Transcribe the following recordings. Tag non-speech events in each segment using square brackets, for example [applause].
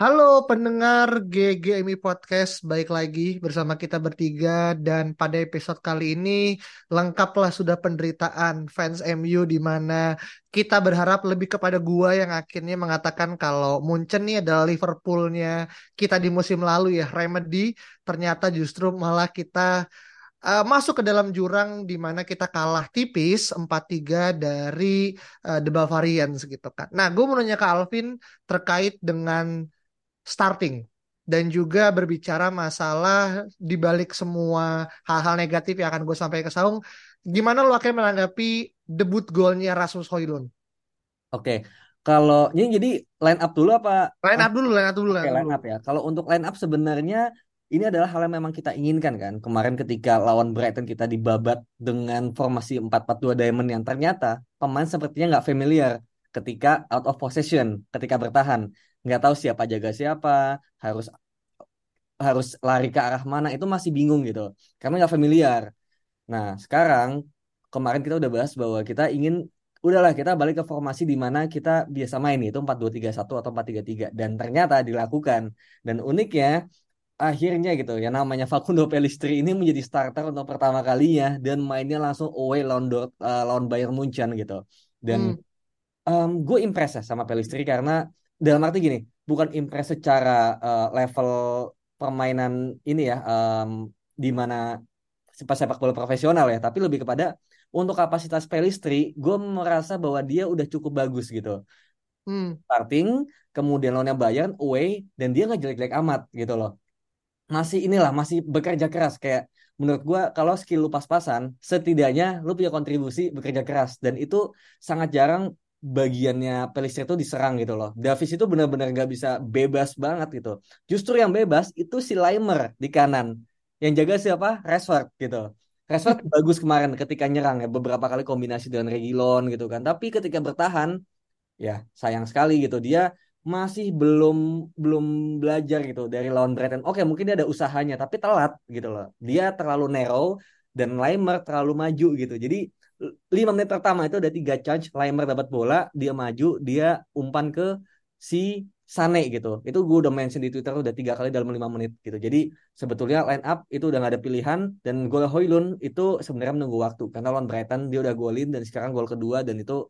Halo pendengar GGMI Podcast, baik lagi bersama kita bertiga. Dan pada episode kali ini lengkaplah sudah penderitaan fans MU di mana kita berharap lebih kepada gua yang akhirnya mengatakan kalau Munchen ini adalah Liverpoolnya. Kita di musim lalu ya Remedy. Ternyata justru malah kita uh, masuk ke dalam jurang di mana kita kalah tipis 4-3 dari uh, The Bavarians gitu kan. Nah, gue mau nanya ke Alvin terkait dengan starting dan juga berbicara masalah di balik semua hal-hal negatif yang akan gue sampaikan ke Saung. Gimana lo akan menanggapi debut golnya Rasmus Højlund? Oke, kalau ini jadi line up dulu apa? Line up dulu, line up dulu. Line up line up ya. Kalau untuk line up sebenarnya ini adalah hal yang memang kita inginkan kan. Kemarin ketika lawan Brighton kita dibabat dengan formasi 4-4-2 diamond yang ternyata pemain sepertinya nggak familiar ketika out of possession, ketika bertahan. Nggak tahu siapa jaga siapa, harus harus lari ke arah mana itu masih bingung gitu. Karena nggak familiar. Nah, sekarang kemarin kita udah bahas bahwa kita ingin udahlah kita balik ke formasi di mana kita biasa main itu 4-2-3-1 atau 4-3-3 dan ternyata dilakukan. Dan uniknya akhirnya gitu ya namanya Facundo Pellistri ini menjadi starter untuk pertama kalinya dan mainnya langsung away lawan Dort, uh, lawan Bayern Munchen gitu. Dan Hmm. um, gue impress ya sama Pellistri karena dalam arti gini, bukan impress secara uh, level permainan ini ya, um, di mana sepak sepak bola profesional ya, tapi lebih kepada untuk kapasitas Pellistri, gue merasa bahwa dia udah cukup bagus gitu. Hmm. Starting, kemudian lawannya Bayern away, dan dia nggak jelek-jelek amat gitu loh. Masih inilah, masih bekerja keras kayak menurut gue kalau skill lu pas-pasan, setidaknya lu punya kontribusi bekerja keras dan itu sangat jarang bagiannya Pelistri itu diserang gitu loh. Davis itu benar-benar nggak bisa bebas banget gitu. Justru yang bebas itu si Laimer di kanan. Yang jaga siapa? Rashford gitu. Rashford [laughs] bagus kemarin ketika nyerang ya beberapa kali kombinasi dengan Reguilon gitu kan. Tapi ketika bertahan ya sayang sekali gitu dia masih belum belum belajar gitu dari lawan Brighton. Oke, mungkin dia ada usahanya tapi telat gitu loh. Dia terlalu narrow dan Laimer terlalu maju gitu. Jadi lima menit pertama itu ada tiga charge, Laimer dapat bola, dia maju, dia umpan ke si Sane gitu. Itu gue udah mention di Twitter udah tiga kali dalam lima menit gitu. Jadi sebetulnya line up itu udah gak ada pilihan dan gol Hoylund itu sebenarnya menunggu waktu karena lawan Brighton dia udah golin dan sekarang gol kedua dan itu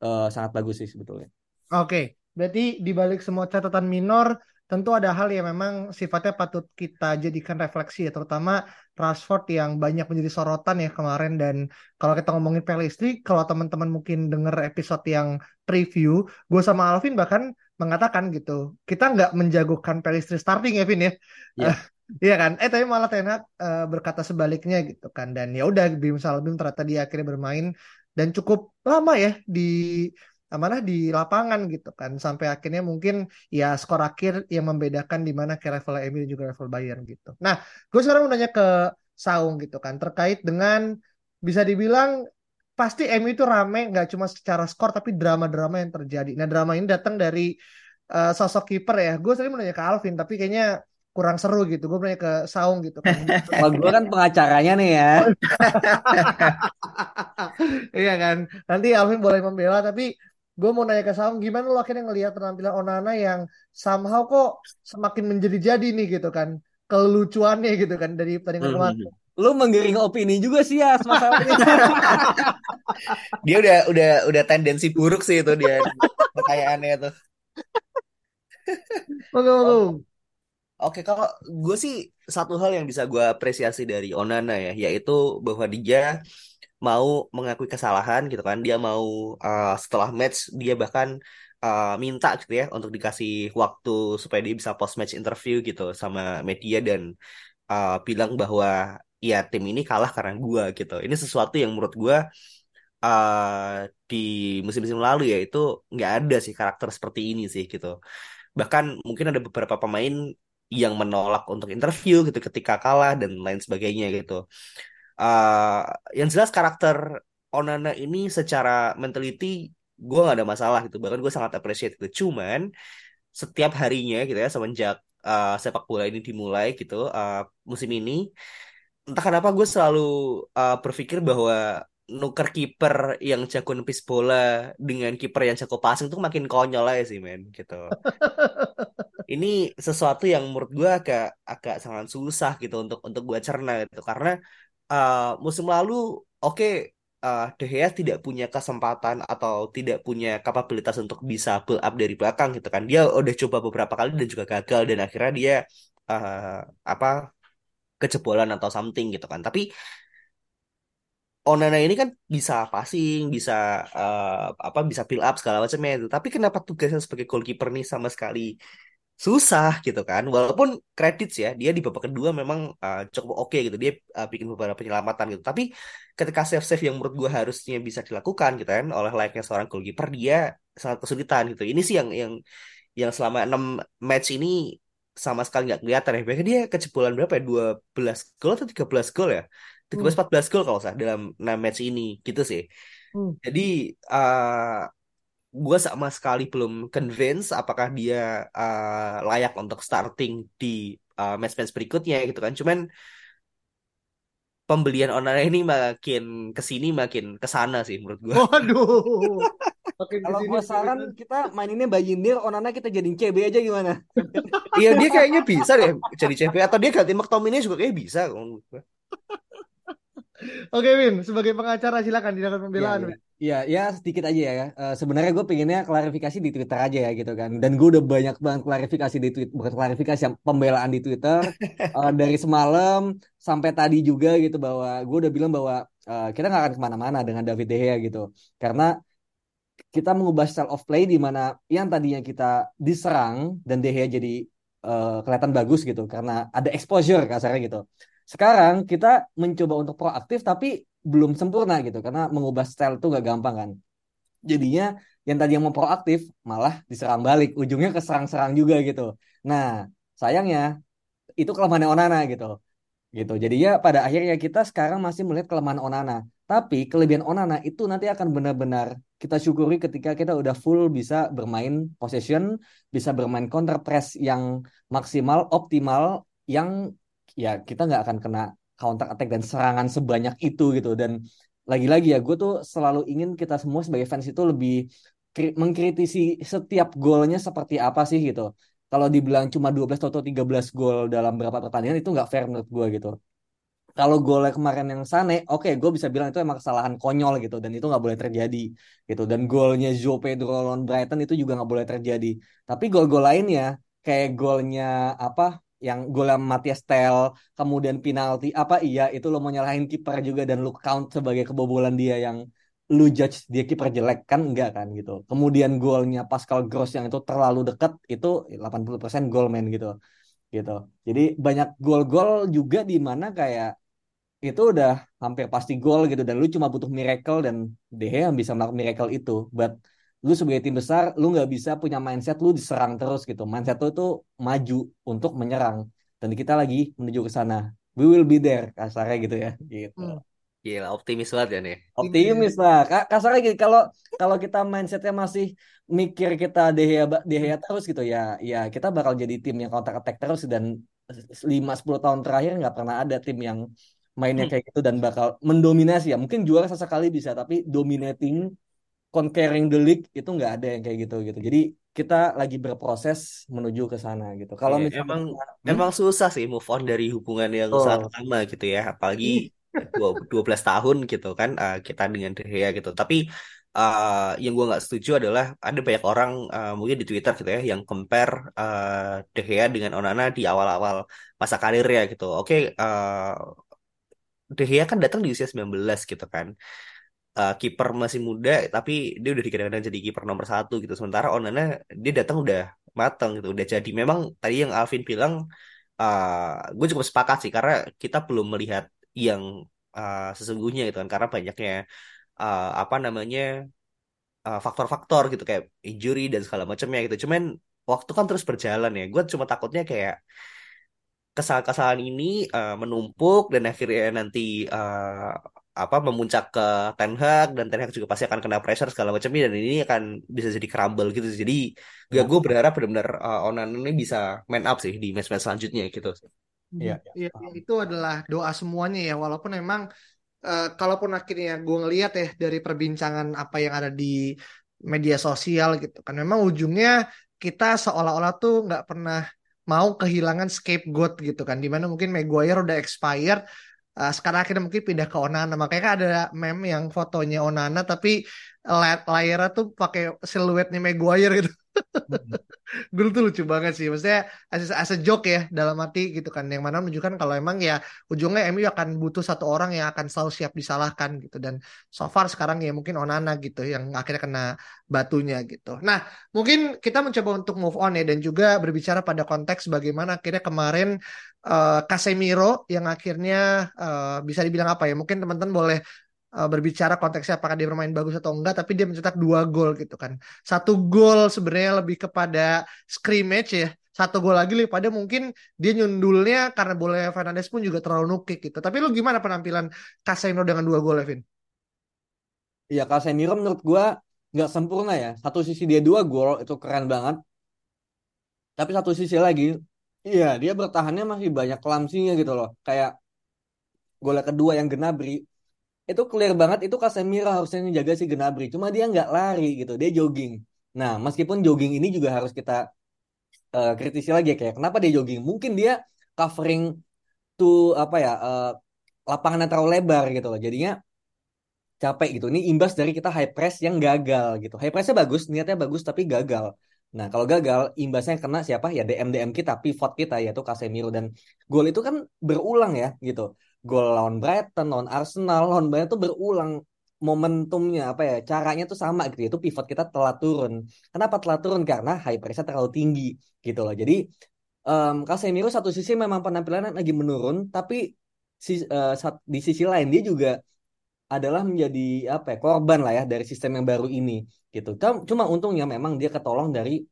uh, sangat bagus sih sebetulnya. Oke, berarti di balik semua catatan minor, tentu ada hal yang memang sifatnya patut kita jadikan refleksi ya, terutama Rashford yang banyak menjadi sorotan ya kemarin dan kalau kita ngomongin Pelistri, kalau teman-teman mungkin denger episode yang preview, gue sama Alvin bahkan mengatakan gitu, kita nggak menjagokan Pelistri starting ya, Vin ya. Iya. [laughs] Iya kan? Eh tapi malah Ten Hag uh, berkata sebaliknya gitu kan. Dan ya udah Bim Salbim ternyata dia akhirnya bermain dan cukup lama ya di mana di lapangan gitu kan sampai akhirnya mungkin ya skor akhir yang membedakan di mana ke level MU dan juga level Bayern gitu. Nah, gue sekarang mau nanya ke Saung gitu kan terkait dengan bisa dibilang pasti MU itu rame nggak cuma secara skor tapi drama-drama yang terjadi. Nah, drama ini datang dari uh, sosok kiper ya. Gue tadi mau nanya ke Alvin tapi kayaknya kurang seru gitu. Gue nanya ke Saung gitu kan. [laughs] Kalau gue kan pengacaranya nih ya. [laughs] iya kan. Nanti Alvin boleh membela tapi gue mau nanya ke Saung gimana lo akhirnya ngelihat penampilan Onana yang somehow kok semakin menjadi-jadi nih gitu kan kelucuannya gitu kan dari pertandingan Hmm. kemarin. Lu menggiring opini juga sih ya masalah ini. [laughs] Dia udah udah udah tendensi buruk sih itu dia pertanyaannya itu. [laughs] Oke, oke. Oke, kalau gue sih satu hal yang bisa gue apresiasi dari Onana ya, yaitu bahwa dia mau mengakui kesalahan gitu kan. Dia mau uh, setelah match dia bahkan uh, minta gitu ya untuk dikasih waktu supaya dia bisa post match interview gitu sama media dan uh, bilang bahwa ya tim ini kalah karena gue gitu. Ini sesuatu yang menurut gue uh, di musim-musim lalu ya itu nggak ada sih karakter seperti ini sih gitu. Bahkan mungkin ada beberapa pemain yang menolak untuk interview gitu ketika kalah dan lain sebagainya gitu. Uh, yang jelas karakter Onana ini secara mentality gue gak ada masalah gitu. Bahkan gue sangat appreciate gitu. Cuman setiap harinya gitu ya semenjak uh, sepak bola ini dimulai gitu uh, musim ini entah kenapa gue selalu uh, berpikir bahwa nuker kiper yang jago nepis bola dengan kiper yang jago passing itu makin konyol aja sih men gitu. [laughs] Ini sesuatu yang menurut gue agak agak sangat susah gitu untuk untuk gue cerna gitu. Karena uh, musim lalu oke okay, uh, De Gea tidak punya kesempatan atau tidak punya kapabilitas untuk bisa build up dari belakang gitu kan. Dia udah coba beberapa kali dan juga gagal dan akhirnya dia uh, apa kejebolan atau something gitu kan. Tapi Onana ini kan bisa passing, bisa uh, apa bisa build up segala macamnya itu. Tapi kenapa tugasnya sebagai goalkeeper nih sama sekali susah gitu kan. Walaupun kredit ya dia di babak kedua memang uh, cukup oke okay, gitu. Dia uh, bikin beberapa penyelamatan gitu. Tapi ketika save save yang menurut gue harusnya bisa dilakukan gitu kan oleh layaknya seorang goalkeeper dia sangat kesulitan gitu. Ini sih yang yang yang selama enam match ini sama sekali nggak kelihatan ya. Bahkan dia kejebolan berapa ya? 12 gol atau 13 gol ya? 13 hmm. 14 gol kalau usah dalam 6 match ini gitu sih. Hmm. jadi uh, gue sama sekali belum convince apakah dia uh, layak untuk starting di uh, match-match berikutnya gitu kan. Cuman pembelian Onana ini makin ke sini makin ke sana sih menurut gue. Waduh. Kalau gue saran kita maininnya Bayindir, Onana kita jadiin CB aja gimana? Iya dia kayaknya bisa deh jadi CB atau dia ganti McTominay juga kayak bisa. Oke Win, sebagai pengacara silakan pembelaan. Ya, ya. Iya, ya sedikit aja ya. Uh, sebenarnya gue pengennya klarifikasi di Twitter aja ya gitu kan. Dan gue udah banyak banget klarifikasi di Twitter, bukan klarifikasi yang pembelaan di Twitter uh, [laughs] dari semalam sampai tadi juga gitu bahwa gue udah bilang bahwa uh, kita nggak akan ke mana-mana dengan David De Gea gitu. Karena kita mengubah style of play di mana yang tadinya kita diserang dan De Gea jadi uh, kelihatan bagus gitu karena ada exposure kasarnya gitu. Sekarang kita mencoba untuk proaktif tapi belum sempurna gitu karena mengubah style itu gak gampang kan. Jadinya yang tadi yang mau proaktif malah diserang balik, ujungnya keserang-serang juga gitu. Nah, sayangnya itu kelemahan Onana gitu. Gitu. Jadinya pada akhirnya kita sekarang masih melihat kelemahan Onana. Tapi kelebihan Onana itu nanti akan benar-benar kita syukuri ketika kita udah full bisa bermain possession, bisa bermain counter press yang maksimal, optimal, yang ya kita nggak akan kena counter attack dan serangan sebanyak itu gitu dan lagi-lagi ya gue tuh selalu ingin kita semua sebagai fans itu lebih mengkritisi setiap golnya seperti apa sih gitu kalau dibilang cuma 12 atau 13 gol dalam beberapa pertandingan itu nggak fair menurut gue gitu kalau golnya kemarin yang Sane, oke, okay, gue bisa bilang itu emang kesalahan konyol gitu dan itu nggak boleh terjadi gitu. Dan golnya Joe Pedro lawan Brighton itu juga nggak boleh terjadi. Tapi gol-gol lainnya kayak golnya apa yang gol Matias Tel, kemudian penalti apa iya itu lo mau nyalahin kiper juga dan lo count sebagai kebobolan dia yang lu judge dia kiper jelek kan enggak kan gitu. Kemudian golnya Pascal Gross yang itu terlalu dekat itu 80% gol main gitu. Gitu. Jadi banyak gol-gol juga di mana kayak itu udah hampir pasti gol gitu dan lu cuma butuh miracle dan deh yang bisa melakukan miracle itu. But lu sebagai tim besar lu nggak bisa punya mindset lu diserang terus gitu mindset lu tuh maju untuk menyerang dan kita lagi menuju ke sana we will be there kasarnya gitu ya gitu hmm. Gila, optimis banget ya nih. Optimis lah. Kasarnya gitu, kalau kalau kita mindsetnya masih mikir kita dehya dehya terus gitu ya, ya kita bakal jadi tim yang counter attack terus dan 5-10 tahun terakhir nggak pernah ada tim yang mainnya hmm. kayak gitu dan bakal mendominasi ya. Mungkin juara sesekali bisa, tapi dominating conquering the league itu nggak ada yang kayak gitu gitu. Jadi kita lagi berproses menuju ke sana gitu. Kalau yeah, misalnya emang hmm? emang susah sih move on dari hubungan yang oh. sangat lama gitu ya, apalagi dua belas tahun gitu kan uh, kita dengan De Gea gitu. Tapi uh, yang gue nggak setuju adalah ada banyak orang uh, mungkin di Twitter gitu ya yang compare uh, De Gea dengan Onana di awal-awal masa karirnya gitu. Oke, okay, uh, De Gea kan datang di usia 19 gitu kan uh, kiper masih muda tapi dia udah dikadang-kadang jadi kiper nomor satu gitu sementara Onana dia datang udah matang gitu udah jadi memang tadi yang Alvin bilang uh, gue cukup sepakat sih karena kita belum melihat yang uh, sesungguhnya gitu kan karena banyaknya uh, apa namanya uh, faktor-faktor gitu kayak injury dan segala macamnya gitu. Cuman waktu kan terus berjalan ya. Gue cuma takutnya kayak kesalahan-kesalahan ini uh, menumpuk dan akhirnya nanti uh, apa memuncak ke Ten Hag dan Ten Hag juga pasti akan kena pressure segala macamnya dan ini akan bisa jadi crumble gitu. Jadi ya. gue berharap benar-benar uh, Onan ini bisa man up sih di match-match selanjutnya gitu. Iya, ya, ya, itu adalah doa semuanya ya. Walaupun memang uh, kalaupun akhirnya gue ngelihat ya dari perbincangan apa yang ada di media sosial gitu kan, memang ujungnya kita seolah-olah tuh nggak pernah mau kehilangan scapegoat gitu kan, di mana mungkin Maguire udah expired, uh, sekarang akhirnya mungkin pindah ke Onana, makanya kan ada meme yang fotonya Onana tapi layarnya tuh pakai siluetnya Maguire gitu. [laughs] dulu tuh lucu banget sih. Maksudnya as, as a joke ya dalam arti gitu kan. Yang mana menunjukkan kalau emang ya ujungnya MU akan butuh satu orang yang akan selalu siap disalahkan gitu. Dan so far sekarang ya mungkin Onana gitu yang akhirnya kena batunya gitu. Nah mungkin kita mencoba untuk move on ya dan juga berbicara pada konteks bagaimana akhirnya kemarin uh, yang akhirnya uh, bisa dibilang apa ya mungkin teman-teman boleh uh, berbicara konteksnya apakah dia bermain bagus atau enggak tapi dia mencetak dua gol gitu kan. Satu gol sebenarnya lebih kepada scrimmage ya satu gol lagi lebih pada mungkin dia nyundulnya karena bola Fernandes pun juga terlalu nukik gitu. Tapi lu gimana penampilan Casemiro dengan dua gol Evin? Iya Casemiro menurut gua nggak sempurna ya. Satu sisi dia dua gol itu keren banget. Tapi satu sisi lagi iya dia bertahannya masih banyak klamsinya gitu loh. Kayak gol kedua yang Gnabry. Itu clear banget itu Casemiro harusnya menjaga si Gnabry. Cuma dia nggak lari gitu dia jogging. Nah meskipun jogging ini juga harus kita uh, kritisi lagi ya kayak kenapa dia jogging? Mungkin dia covering tuh apa ya uh, lapangan yang terlalu lebar gitu loh. Jadinya capek gitu. Ini imbas dari kita high press yang gagal gitu. High pressnya bagus niatnya bagus tapi gagal Nah, kalau gagal, imbasnya kena siapa? Ya DM-DM kita, pivot kita, yaitu Casemiro. Dan gol itu kan berulang ya, gitu. Gol lawan Brighton, lawan Arsenal, lawan Bayern tuh berulang momentumnya apa ya caranya tuh sama gitu. Itu pivot kita telah turun. Kenapa telah turun? Karena high pressnya terlalu tinggi gitu loh. Jadi um, Casemiro satu sisi memang penampilannya lagi menurun tapi si, uh, di sisi lain dia juga adalah menjadi apa ya korban lah ya dari sistem yang baru ini gitu cuma untungnya memang dia ketolong dari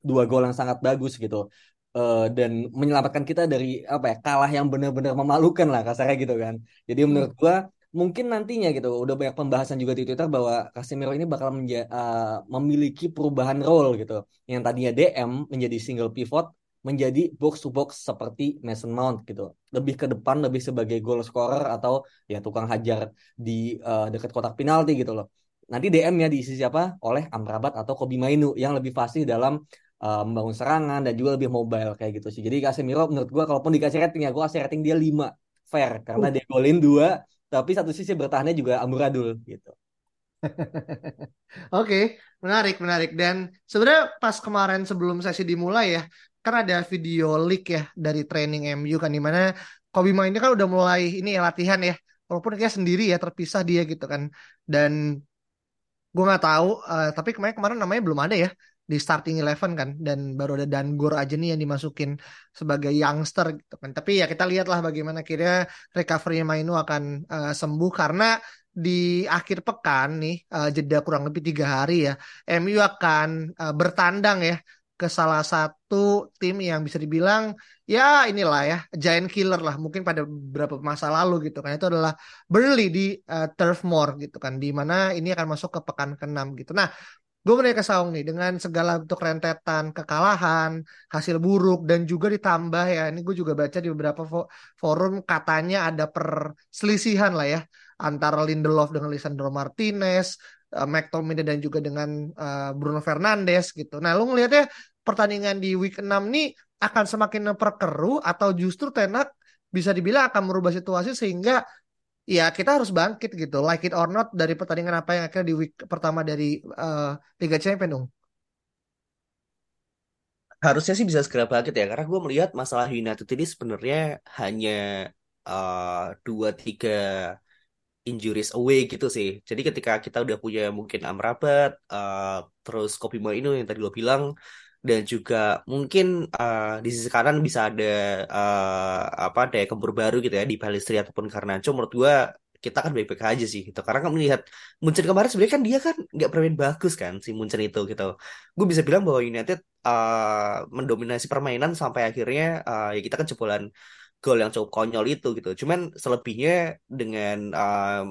dua gol yang sangat bagus gitu uh, dan menyelamatkan kita dari apa ya kalah yang benar-benar memalukan lah kasarnya gitu kan. Jadi hmm. menurut gua mungkin nantinya gitu udah banyak pembahasan juga di Twitter bahwa Casemiro ini bakal menja uh, memiliki perubahan role gitu. Yang tadinya DM menjadi single pivot menjadi box to box seperti Mason Mount gitu. Lebih ke depan lebih sebagai goal scorer atau ya tukang hajar di uh, dekat kotak penalti gitu loh. Nanti DM-nya diisi siapa? Oleh Amrabat atau Kobi Mainu yang lebih fasih dalam uh, membangun serangan dan juga lebih mobile kayak gitu sih. Jadi Casemiro menurut gua kalaupun dikasih rating ya gua kasih rating dia 5 fair karena uh. dia golin 2 tapi satu sisi bertahannya juga amburadul gitu. [laughs] Oke, okay, menarik, menarik. Dan sebenarnya pas kemarin sebelum sesi dimulai ya, kan ada video leak ya dari training MU kan di mana Kobe ini kan udah mulai ini ya latihan ya, walaupun dia sendiri ya terpisah dia gitu kan. Dan gue nggak tahu, uh, tapi kemarin kemarin namanya belum ada ya di starting eleven kan dan baru ada Dangur aja nih yang dimasukin sebagai youngster gitu kan. Tapi ya kita lihatlah bagaimana kira recovery Mainu akan uh, sembuh karena di akhir pekan nih uh, jeda kurang lebih tiga hari ya MU akan uh, bertandang ya ke salah satu tim yang bisa dibilang ya inilah ya giant killer lah mungkin pada beberapa masa lalu gitu kan itu adalah Burnley di uh, Turf Moor gitu kan di mana ini akan masuk ke pekan ke-6 gitu. Nah, gue mulai ke Saung nih dengan segala bentuk rentetan kekalahan, hasil buruk dan juga ditambah ya ini gue juga baca di beberapa forum katanya ada perselisihan lah ya antara Lindelof dengan Lisandro Martinez, uh, McTominay dan juga dengan uh, Bruno Fernandes gitu. Nah, lu ngelihatnya pertandingan di week 6 nih akan semakin memperkeruh atau justru Tenak bisa dibilang akan merubah situasi sehingga ya kita harus bangkit gitu like it or not dari pertandingan apa yang akhirnya di week pertama dari uh, Liga Champions dong? Harusnya sih bisa segera bangkit ya karena gue melihat masalah United ini sebenarnya hanya uh, dua tiga injuries away gitu sih. Jadi ketika kita udah punya mungkin Amrabat uh, terus Kopi Mainu yang tadi lo bilang dan juga mungkin uh, di sisi kanan bisa ada uh, apa daya kempur baru gitu ya di Palistri ataupun Garnacho menurut gua kita kan baik-baik aja sih gitu. Karena kan melihat Munchen kemarin sebenarnya kan dia kan nggak bermain bagus kan si Munchen itu gitu. Gue bisa bilang bahwa United uh, mendominasi permainan sampai akhirnya uh, ya kita kan jebolan gol yang cukup konyol itu gitu. Cuman selebihnya dengan uh,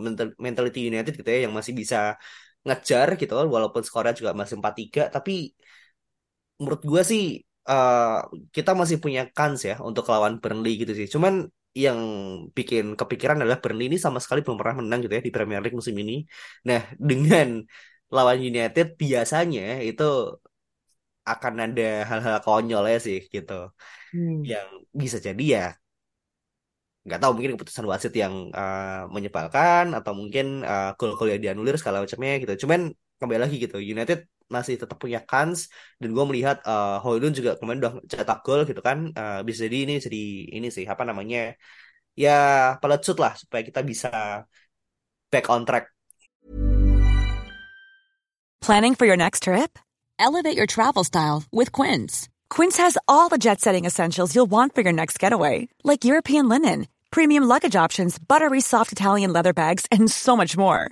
mentality United gitu ya yang masih bisa ngejar gitu walaupun skornya juga masih 4-3 tapi menurut gue sih uh, kita masih punya kans ya untuk lawan Burnley gitu sih cuman yang bikin kepikiran adalah Burnley ini sama sekali belum pernah menang gitu ya di Premier League musim ini. Nah, [laughs] dengan lawan United biasanya itu akan ada hal-hal konyol ya sih gitu. Hmm. Yang bisa jadi ya nggak tahu mungkin keputusan wasit yang uh, menyebalkan atau mungkin uh, gol-gol yang dianulir segala macamnya gitu. Cuman kembali lagi gitu, United masih tetap punya kans dan gue melihat uh, Hoylund juga kemarin udah cetak gol gitu kan uh, bisa jadi ini jadi ini sih apa namanya ya pelecut lah supaya kita bisa back on track. Planning for your next trip? Elevate your travel style with Quince. Quince has all the jet-setting essentials you'll want for your next getaway, like European linen, premium luggage options, buttery soft Italian leather bags, and so much more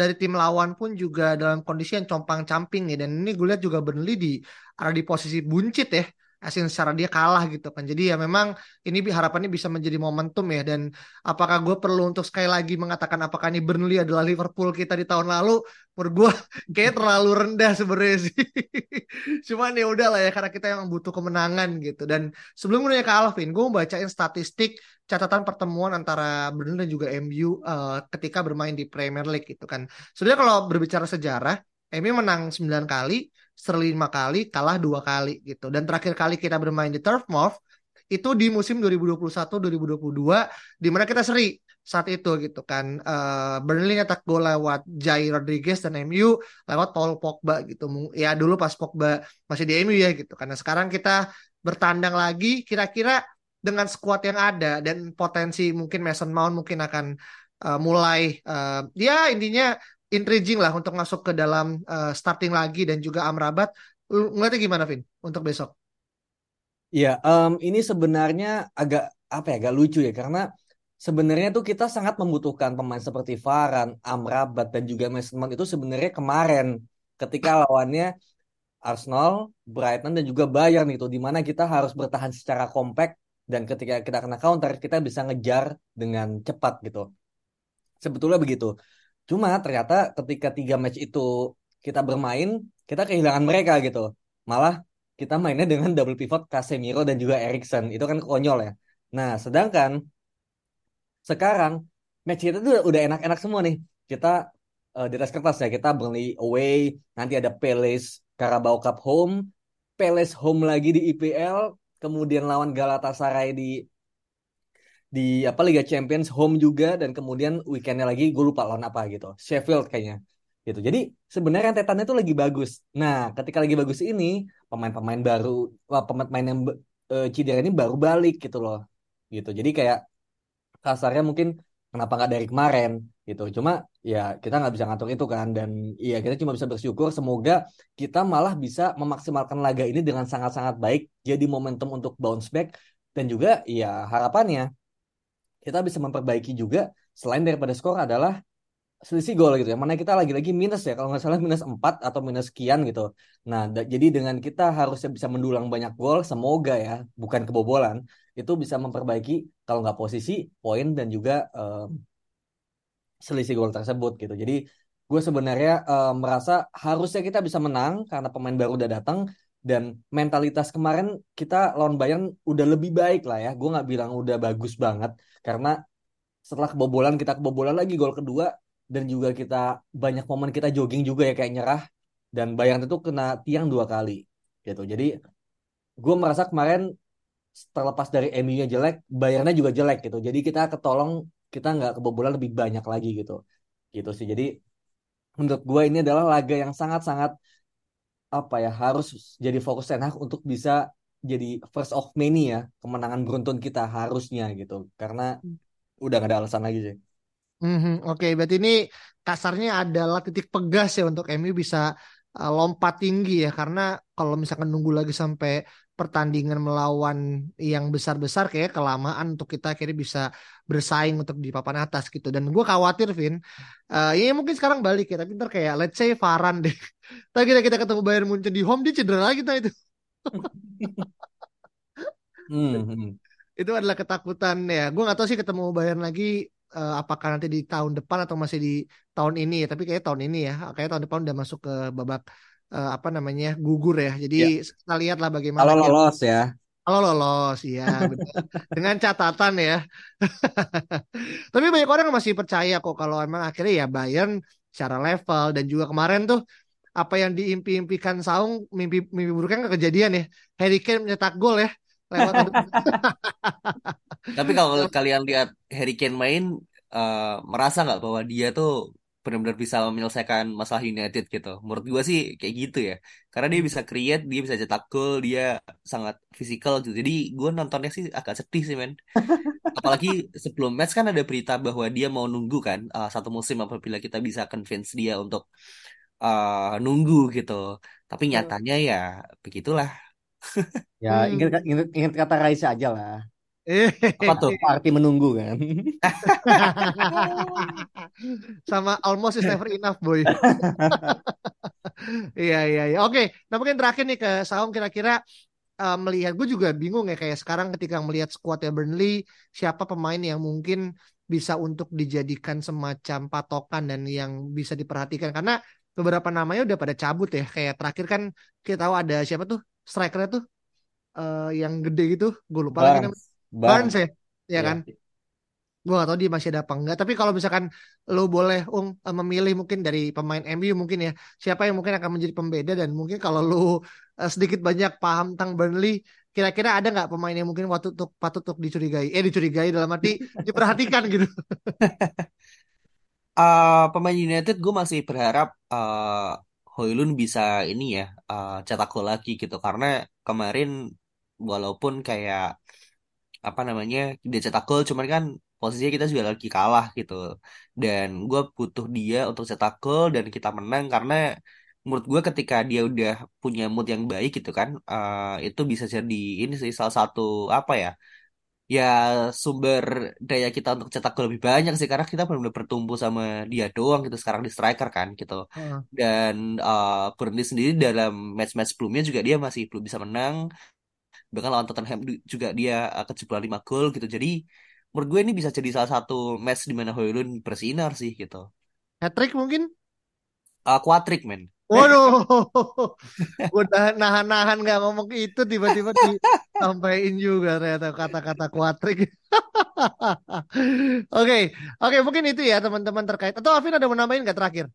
dari tim lawan pun juga dalam kondisi yang compang-camping nih. Dan ini gue lihat juga Burnley di ada di posisi buncit ya asin secara dia kalah gitu kan. Jadi ya memang ini harapannya bisa menjadi momentum ya. Dan apakah gue perlu untuk sekali lagi mengatakan apakah ini Burnley adalah Liverpool kita di tahun lalu? Menurut gue [laughs] kayak terlalu rendah sebenarnya sih. [laughs] Cuman ya udah lah ya karena kita yang butuh kemenangan gitu. Dan sebelum nanya ke Alvin gue mau bacain statistik catatan pertemuan antara Burnley dan juga MU uh, eh, ketika bermain di Premier League gitu kan. Sebenarnya kalau berbicara sejarah MU menang 9 kali Sterling lima kali, kalah dua kali gitu. Dan terakhir kali kita bermain di Turf Moor itu di musim 2021-2022 di mana kita seri saat itu gitu kan. Uh, Burnley nyetak gol lewat Jai Rodriguez dan MU lewat Paul Pogba gitu. Ya dulu pas Pogba masih di MU ya gitu. Karena sekarang kita bertandang lagi kira-kira dengan skuad yang ada dan potensi mungkin Mason Mount mungkin akan uh, mulai uh, ya intinya intriguing lah untuk masuk ke dalam uh, starting lagi dan juga Amrabat. Lu ngeliatnya gimana, Vin, untuk besok? Iya, um, ini sebenarnya agak apa ya, agak lucu ya karena sebenarnya tuh kita sangat membutuhkan pemain seperti Varane, Amrabat dan juga Mason Mount itu sebenarnya kemarin ketika [clears throat] lawannya Arsenal, Brighton dan juga Bayern itu di mana kita harus bertahan secara kompak dan ketika kita kena counter kita bisa ngejar dengan cepat gitu. Sebetulnya begitu. Cuma ternyata ketika tiga match itu kita bermain, kita kehilangan mereka gitu. Malah kita mainnya dengan double pivot Casemiro dan juga Erikson. Itu kan konyol ya. Nah, sedangkan sekarang match kita tuh udah enak-enak semua nih. Kita uh, di atas kertas ya, kita Burnley away, nanti ada Palace Carabao Cup home, Palace home lagi di IPL, kemudian lawan Galatasaray di di apa Liga Champions home juga dan kemudian weekendnya lagi gue lupa lawan apa gitu. Sheffield kayaknya gitu. Jadi sebenarnya rentetannya itu lagi bagus. Nah ketika lagi bagus ini pemain-pemain baru pemain yang uh, cedera ini baru balik gitu loh gitu. Jadi kayak kasarnya mungkin kenapa nggak dari kemarin gitu. Cuma ya kita nggak bisa ngatur itu kan dan iya kita cuma bisa bersyukur semoga kita malah bisa memaksimalkan laga ini dengan sangat-sangat baik jadi momentum untuk bounce back dan juga ya harapannya kita bisa memperbaiki juga selain daripada skor adalah selisih gol gitu ya. Mana kita lagi-lagi minus ya, kalau nggak salah minus 4 atau minus sekian gitu. Nah, jadi dengan kita harusnya bisa mendulang banyak gol, semoga ya, bukan kebobolan, itu bisa memperbaiki kalau nggak posisi, poin dan juga um, selisih gol tersebut gitu. Jadi gue sebenarnya uh, merasa harusnya kita bisa menang karena pemain baru udah datang dan mentalitas kemarin kita lawan Bayern udah lebih baik lah ya. Gue nggak bilang udah bagus banget karena setelah kebobolan kita kebobolan lagi gol kedua dan juga kita banyak momen kita jogging juga ya kayak nyerah dan Bayern itu kena tiang dua kali gitu. Jadi gue merasa kemarin terlepas dari MU-nya jelek, Bayernnya juga jelek gitu. Jadi kita ketolong kita nggak kebobolan lebih banyak lagi gitu. Gitu sih. Jadi menurut gue ini adalah laga yang sangat-sangat apa ya harus jadi fokus Ten untuk bisa jadi first of many ya kemenangan beruntun kita harusnya gitu karena udah gak ada alasan lagi sih. Mm-hmm. Oke, okay, berarti ini kasarnya adalah titik pegas ya untuk MU bisa uh, lompat tinggi ya. Karena kalau misalkan nunggu lagi sampai pertandingan melawan yang besar-besar kayak kelamaan untuk kita akhirnya bisa bersaing untuk di papan atas gitu. Dan gue khawatir Vin uh, ya mungkin sekarang balik ya. Tapi ntar kayak let's say Varan deh. [laughs] Tapi kita kita ketemu Bayern Munchen di home dia cedera lagi nah itu. [laughs] Hmm, hmm. itu adalah ketakutan ya. Gue gak tahu sih ketemu Bayern lagi uh, apakah nanti di tahun depan atau masih di tahun ini ya tapi kayak tahun ini ya kayak tahun depan udah masuk ke babak uh, apa namanya gugur ya. Jadi ya. kita lihatlah bagaimana kalau lolos ya. Kalau lolos ya Dengan catatan ya. [laughs] Tapi banyak orang masih percaya kok kalau emang akhirnya ya Bayern secara level dan juga kemarin tuh apa yang diimpi-impikan Saung mimpi mimpi buruknya kan kejadian ya. Harry Kane mencetak gol ya. Lewat [laughs] Tapi kalau kalian lihat Harry Kane main uh, merasa nggak bahwa dia tuh benar-benar bisa menyelesaikan masalah United gitu. Menurut gue sih kayak gitu ya. Karena dia bisa create, dia bisa cetak gol, dia sangat fisikal gitu. Jadi gue nontonnya sih agak sedih sih men. Apalagi sebelum match kan ada berita bahwa dia mau nunggu kan uh, satu musim apabila kita bisa convince dia untuk uh, nunggu gitu. Tapi nyatanya ya begitulah. Ya ingat, ingat, ingat kata Raisa aja lah. [laughs] Apa tuh? Arti menunggu kan? [laughs] Sama almost is never enough boy. [laughs] Iya iya iya. Oke, nah mungkin terakhir nih ke Saung kira-kira uh, melihat gue juga bingung ya kayak sekarang ketika melihat skuadnya Burnley siapa pemain yang mungkin bisa untuk dijadikan semacam patokan dan yang bisa diperhatikan karena beberapa namanya udah pada cabut ya kayak terakhir kan kita tahu ada siapa tuh strikernya tuh uh, yang gede gitu gue lupa lagi namanya Barnes ya, ya kan? Ya. Gue gak tau dia masih ada apa enggak. Tapi kalau misalkan lo boleh um, memilih mungkin dari pemain MU mungkin ya, siapa yang mungkin akan menjadi pembeda dan mungkin kalau lo uh, sedikit banyak paham tentang Burnley, kira-kira ada nggak pemain yang mungkin waktu untuk patut untuk dicurigai? Eh dicurigai dalam arti [laughs] diperhatikan gitu. uh, [laughs] pemain United gue masih berharap uh, Hoylun bisa ini ya uh, cetak gol lagi gitu. Karena kemarin walaupun kayak apa namanya dia cetak gol cuman kan posisinya kita juga lagi kalah gitu. Dan gue butuh dia untuk cetak gol dan kita menang. Karena menurut gue ketika dia udah punya mood yang baik gitu kan uh, itu bisa jadi ini sih salah satu apa ya ya sumber daya kita untuk cetak gol lebih banyak sih karena kita benar-benar bertumbuh sama dia doang gitu sekarang di striker kan gitu uh. dan uh, Burnley sendiri dalam match-match sebelumnya juga dia masih belum bisa menang. Bahkan lawan Tottenham juga dia uh, kejebolan 5 gol gitu. Jadi menurut gue ini bisa jadi salah satu match di mana Hoylund bersinar sih gitu. Hat-trick mungkin? Uh, quadrick men Waduh, [laughs] udah nahan-nahan nggak ngomong itu tiba-tiba disampaikan juga ternyata kata-kata kuatrik. [laughs] Oke, oke mungkin itu ya teman-teman terkait. Atau Alvin ada mau nambahin nggak terakhir?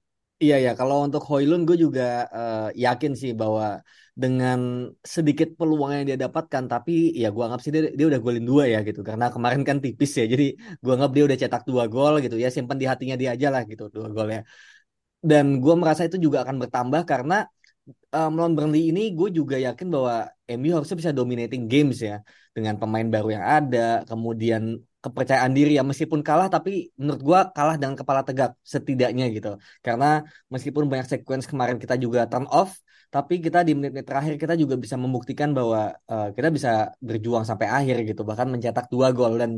Iya ya, kalau untuk Hoylun gue juga uh, yakin sih bahwa dengan sedikit peluang yang dia dapatkan, tapi ya gue anggap sih dia, dia udah golin dua ya gitu. Karena kemarin kan tipis ya, jadi gue anggap dia udah cetak dua gol gitu ya, simpan di hatinya dia aja lah gitu dua golnya. Dan gue merasa itu juga akan bertambah karena uh, melawan Burnley ini gue juga yakin bahwa MU harusnya bisa dominating games ya. Dengan pemain baru yang ada, kemudian kepercayaan diri ya meskipun kalah tapi menurut gua kalah dengan kepala tegak setidaknya gitu. Karena meskipun banyak sequence kemarin kita juga turn off tapi kita di menit-menit terakhir kita juga bisa membuktikan bahwa uh, kita bisa berjuang sampai akhir gitu. Bahkan mencetak dua gol dan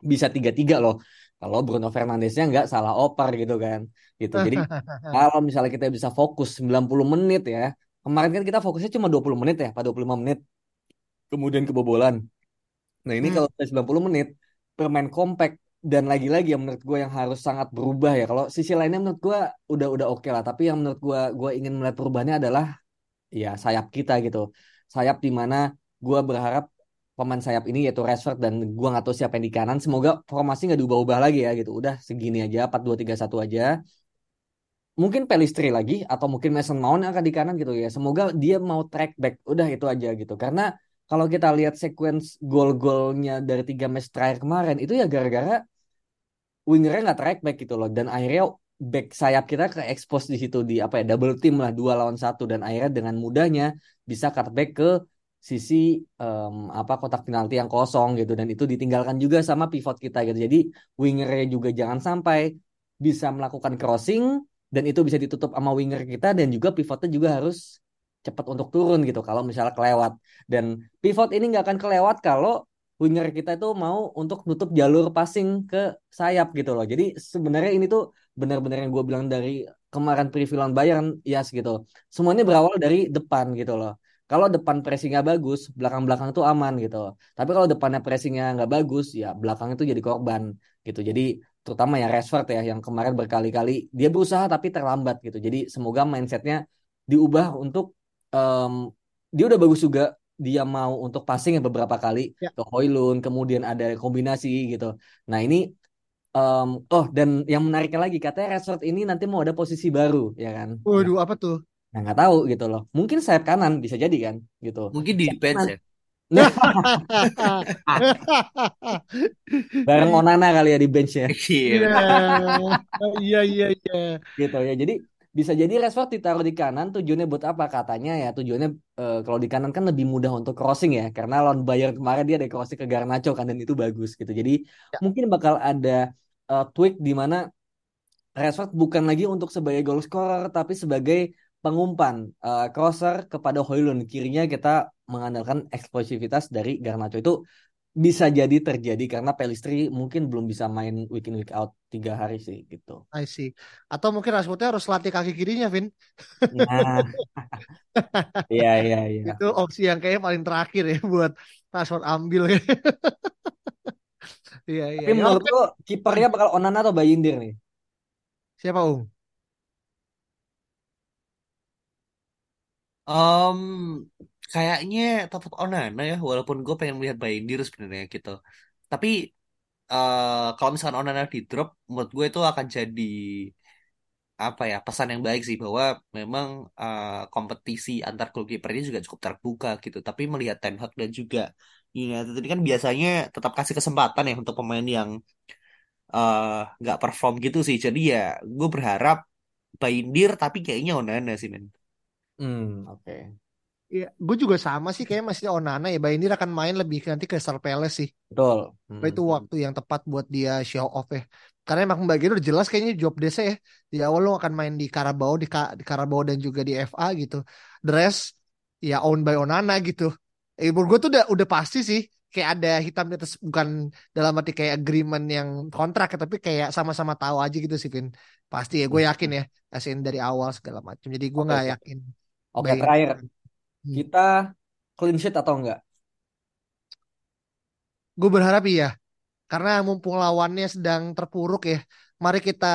bisa tiga-tiga loh kalau Bruno Fernandesnya nggak salah opar gitu kan. Gitu. Jadi [laughs] kalau misalnya kita bisa fokus 90 menit ya kemarin kan kita fokusnya cuma 20 menit ya pada 25 menit. Kemudian kebobolan. Nah ini hmm. kalau 90 menit bermain compact dan lagi-lagi yang menurut gue yang harus sangat berubah ya. Kalau sisi lainnya menurut gue udah udah oke lah. Tapi yang menurut gue gue ingin melihat perubahannya adalah ya sayap kita gitu. Sayap di mana gue berharap pemain sayap ini yaitu Rashford dan gue nggak tahu siapa yang di kanan. Semoga formasi nggak diubah-ubah lagi ya gitu. Udah segini aja 4 2 3 1 aja. Mungkin Pelistri lagi atau mungkin Mason Mount akan di kanan gitu ya. Semoga dia mau track back. Udah itu aja gitu. Karena kalau kita lihat sequence gol-golnya dari tiga match terakhir kemarin itu ya gara-gara wingernya nggak track back gitu loh. Dan akhirnya back sayap kita ke expose di situ di apa ya double team lah dua lawan satu. Dan akhirnya dengan mudahnya bisa cutback ke sisi um, apa kotak penalti yang kosong gitu. Dan itu ditinggalkan juga sama pivot kita gitu. Jadi wingernya juga jangan sampai bisa melakukan crossing dan itu bisa ditutup sama winger kita dan juga pivotnya juga harus cepat untuk turun gitu kalau misalnya kelewat. Dan pivot ini nggak akan kelewat kalau winger kita itu mau untuk nutup jalur passing ke sayap gitu loh. Jadi sebenarnya ini tuh benar-benar yang gue bilang dari kemarin preview lawan Bayern yes gitu. Semuanya berawal dari depan gitu loh kalau depan pressingnya bagus belakang-belakang itu aman gitu. Tapi kalau depannya pressingnya nggak bagus ya belakang itu jadi korban gitu. Jadi terutama ya Rashford ya yang kemarin berkali-kali dia berusaha tapi terlambat gitu. Jadi semoga mindsetnya diubah untuk um, dia udah bagus juga. Dia mau untuk passing ya beberapa kali Ya. ke Hoylund kemudian ada kombinasi gitu. Nah ini um, oh dan yang menariknya lagi katanya Rashford ini nanti mau ada posisi baru ya kan? Waduh, apa tuh? Nah nggak tahu gitu loh mungkin sayap kanan bisa jadi kan gitu Mungkin di bench ya. [laughs] bareng Onana kali ya di bench ya Iya. Iya, iya, iya. gitu ya jadi bisa jadi Rashford ditaruh di kanan tujuannya buat apa katanya ya tujuannya eh, kalau di kanan kan lebih mudah untuk crossing ya karena lawan Bayern kemarin dia ada crossing ke Garnacho kan dan itu bagus gitu jadi Ya. mungkin bakal ada eh, tweak di mana Rashford bukan lagi untuk sebagai goal scorer tapi sebagai pengumpan eh, crosser kepada Højlund kirinya kita mengandalkan eksplosivitas dari Garnacho itu bisa jadi terjadi karena Pelistri mungkin belum bisa main week in week out tiga hari sih gitu. I see. Atau mungkin Rashfordnya harus latih kaki kirinya, Vin. Nah, [laughs] iya iya iya. Itu opsi yang kayaknya paling terakhir ya buat Rashford ambil. [laughs] Iya, iya. Tapi Ya, menurut lo kipernya bakal Onana atau Bayindir nih? Siapa, Ung? Em, kayaknya tetap Onana ya, walaupun gue pengen melihat Bayindir sebenarnya gitu. Tapi eh kalau misalkan Onana di drop, menurut gue itu akan jadi apa ya pesan yang baik sih bahwa memang eh, kompetisi antar goalkeeper ini juga cukup terbuka gitu. Tapi melihat Ten Hag dan juga United ini kan biasanya tetap kasih kesempatan ya untuk pemain yang eh, nggak perform gitu sih. Jadi ya gue berharap Bayindir tapi kayaknya Onana sih men. Hmm, oke. Iya, gue juga sama sih kayak masih Onana ya. Bayindir akan main lebih nanti ke Crystal Palace sih. Betul. Hmm. Itu waktu yang tepat buat dia show off ya. Karena emang pembagian udah jelas kayaknya job desk ya. Di awal lo akan main di Carabao, di, Ka- di Carabao dan juga di FA gitu. The rest ya owned by Onana gitu. Eh, gue tuh udah udah pasti sih. Kayak ada hitam di atas bukan dalam arti kayak agreement yang kontrak ya, tapi kayak sama-sama tahu aja gitu sih Vin. Pasti ya gue yakin ya. Asin dari awal segala macam. Jadi gue nggak oke. yakin. Oke, Bayindir. terakhir Hmm. kita clean sheet atau enggak? Gue berharap iya. Karena mumpung lawannya sedang terpuruk ya. Mari kita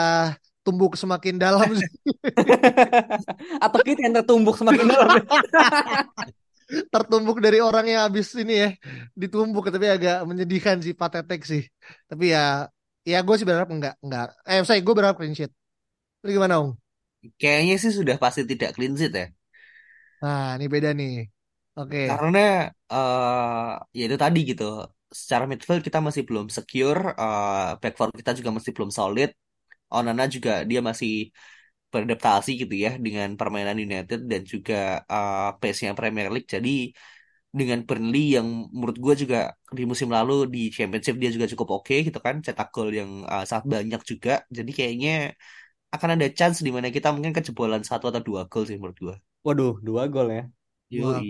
tumbuk semakin dalam. [laughs] Atau kita yang tertumbuk semakin dalam? [laughs] Tertumbuk dari orang yang habis ini ya. Ditumbuk tapi agak menyedihkan sih, patetik sih. Tapi ya, ya gue sih berharap enggak. enggak. Eh, saya gue berharap clean sheet. Lu gimana, Ung? Kayaknya sih sudah pasti tidak clean sheet ya. Nah, ini beda nih. Oke. Karena eh ya itu tadi gitu. Secara midfield kita masih belum secure, eh back four kita juga masih belum solid. Onana juga dia masih beradaptasi gitu ya dengan permainan United dan juga eh pace-nya Premier League. Jadi dengan Burnley yang menurut gue juga di musim lalu di Championship dia juga cukup oke gitu kan, cetak gol yang eh, sangat banyak juga. Jadi kayaknya akan ada chance di mana kita mungkin kejebolan satu atau dua gol sih menurut gue. Waduh, dua gol ya. Iya, iya.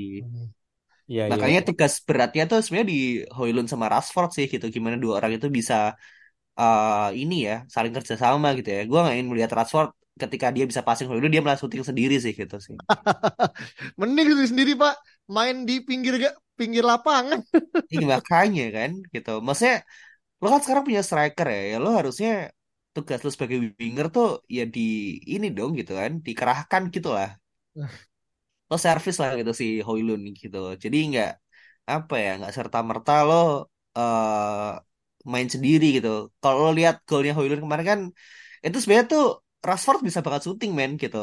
Makanya tugas beratnya tuh sebenarnya di Højlund sama Rashford sih gitu. Gimana dua orang itu bisa eh ini ya saling kerja sama gitu ya. Gue nggak ingin melihat Rashford ketika dia bisa passing Højlund dia malah syuting sendiri sih gitu sih. [laughs] Mending sendiri, sendiri Pak. Main di pinggir ga- pinggir lapangan. [laughs] Ini makanya kan gitu. Maksudnya lo kan sekarang punya striker ya, ya lo harusnya tugas lo sebagai winger tuh ya di ini dong gitu kan, dikerahkan gitu lah. Lo servis lah gitu si Hoylund gitu. Jadi nggak apa ya, nggak serta merta lo uh, main sendiri gitu. Kalau lo lihat golnya Hoylund kemarin kan, itu sebenarnya tuh Rashford bisa banget syuting men gitu.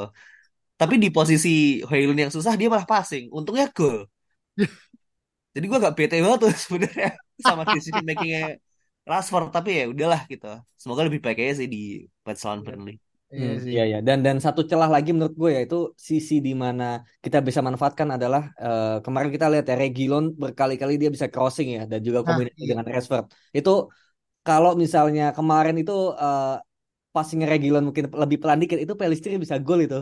Tapi di posisi Hoylund yang susah dia malah passing. Untungnya gol. [laughs] Jadi gue gak bete banget tuh sebenarnya sama decision makingnya Rashford. Tapi ya udahlah gitu. Semoga lebih baik aja sih di match lawan Burnley. Iya hmm, iya ya. Dan dan satu celah lagi menurut gue ya itu sisi di mana kita bisa manfaatkan adalah uh, kemarin kita lihat ya Regilon berkali-kali dia bisa crossing ya dan juga kombinasi nah, iya. dengan Rashford. Itu kalau misalnya kemarin itu uh, passing Regilon mungkin lebih pelan dikit itu Pelistri bisa gol itu.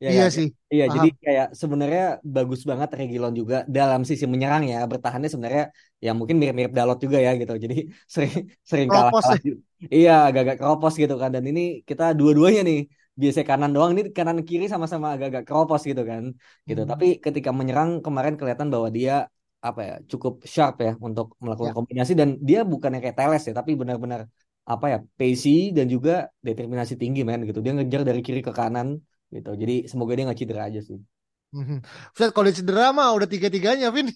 Ya, iya kan? sih. Iya, Paham. jadi kayak sebenarnya bagus banget Regilon juga dalam sisi menyerang ya. Bertahannya sebenarnya ya mungkin mirip-mirip Dalot juga ya gitu. Jadi [laughs] sering sering kalah. kalah. Iya, agak-agak keropos gitu kan. Dan ini kita dua-duanya nih biasa kanan doang ini kanan kiri sama-sama agak-agak keropos gitu kan. Gitu. Hmm. Tapi ketika menyerang kemarin kelihatan bahwa dia apa ya cukup sharp ya untuk melakukan ya. kombinasi dan dia bukannya kayak Teles ya tapi benar-benar apa ya pacey dan juga determinasi tinggi men gitu dia ngejar dari kiri ke kanan gitu jadi semoga dia nggak cedera aja sih Hmm. kalau dia cedera mah udah tiga-tiganya, Vin.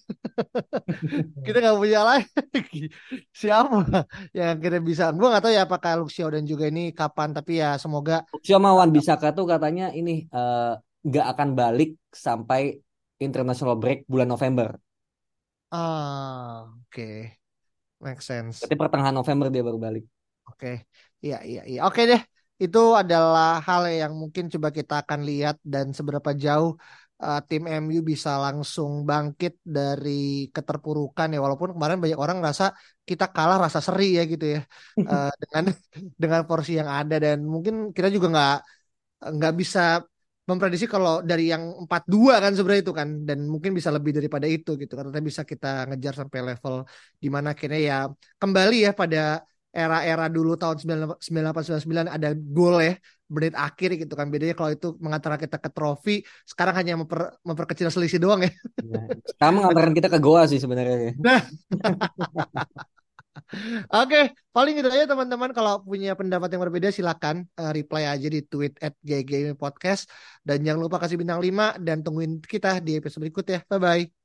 [laughs] kita nggak punya lagi. Siapa yang kita bisa? Gue nggak tahu ya apakah Luxio dan juga ini kapan, tapi ya semoga. Luxio Mawan bisa tuh katanya ini eh, nggak uh, akan balik sampai international break bulan November. Ah, oke. Okay. Make sense. Berarti pertengahan November dia baru balik. Oke. Okay. Iya, iya, iya. Oke okay deh itu adalah hal yang mungkin coba kita akan lihat dan seberapa jauh uh, tim MU bisa langsung bangkit dari keterpurukan ya. Walaupun kemarin banyak orang rasa kita kalah rasa seri ya gitu ya uh, [laughs] dengan dengan porsi yang ada. Dan mungkin kita juga nggak nggak bisa memprediksi kalau dari yang empat dua kan sebenarnya itu kan. Dan mungkin bisa lebih daripada itu gitu. Karena bisa kita ngejar sampai level di mana akhirnya ya kembali ya pada era-era dulu tahun 9899 ada gol ya menit akhir gitu kan bedanya kalau itu mengantar kita ke trofi sekarang hanya memper, memperkecil selisih doang ya. Sekarang mengantarkan kita ke goa sih sebenarnya. Nah. [laughs] Oke, okay, paling itu aja teman-teman. Kalau punya pendapat yang berbeda silakan uh, reply aja di tweet at Podcast. Dan jangan lupa kasih bintang 5 dan tungguin kita di episode berikut ya. Bye-bye.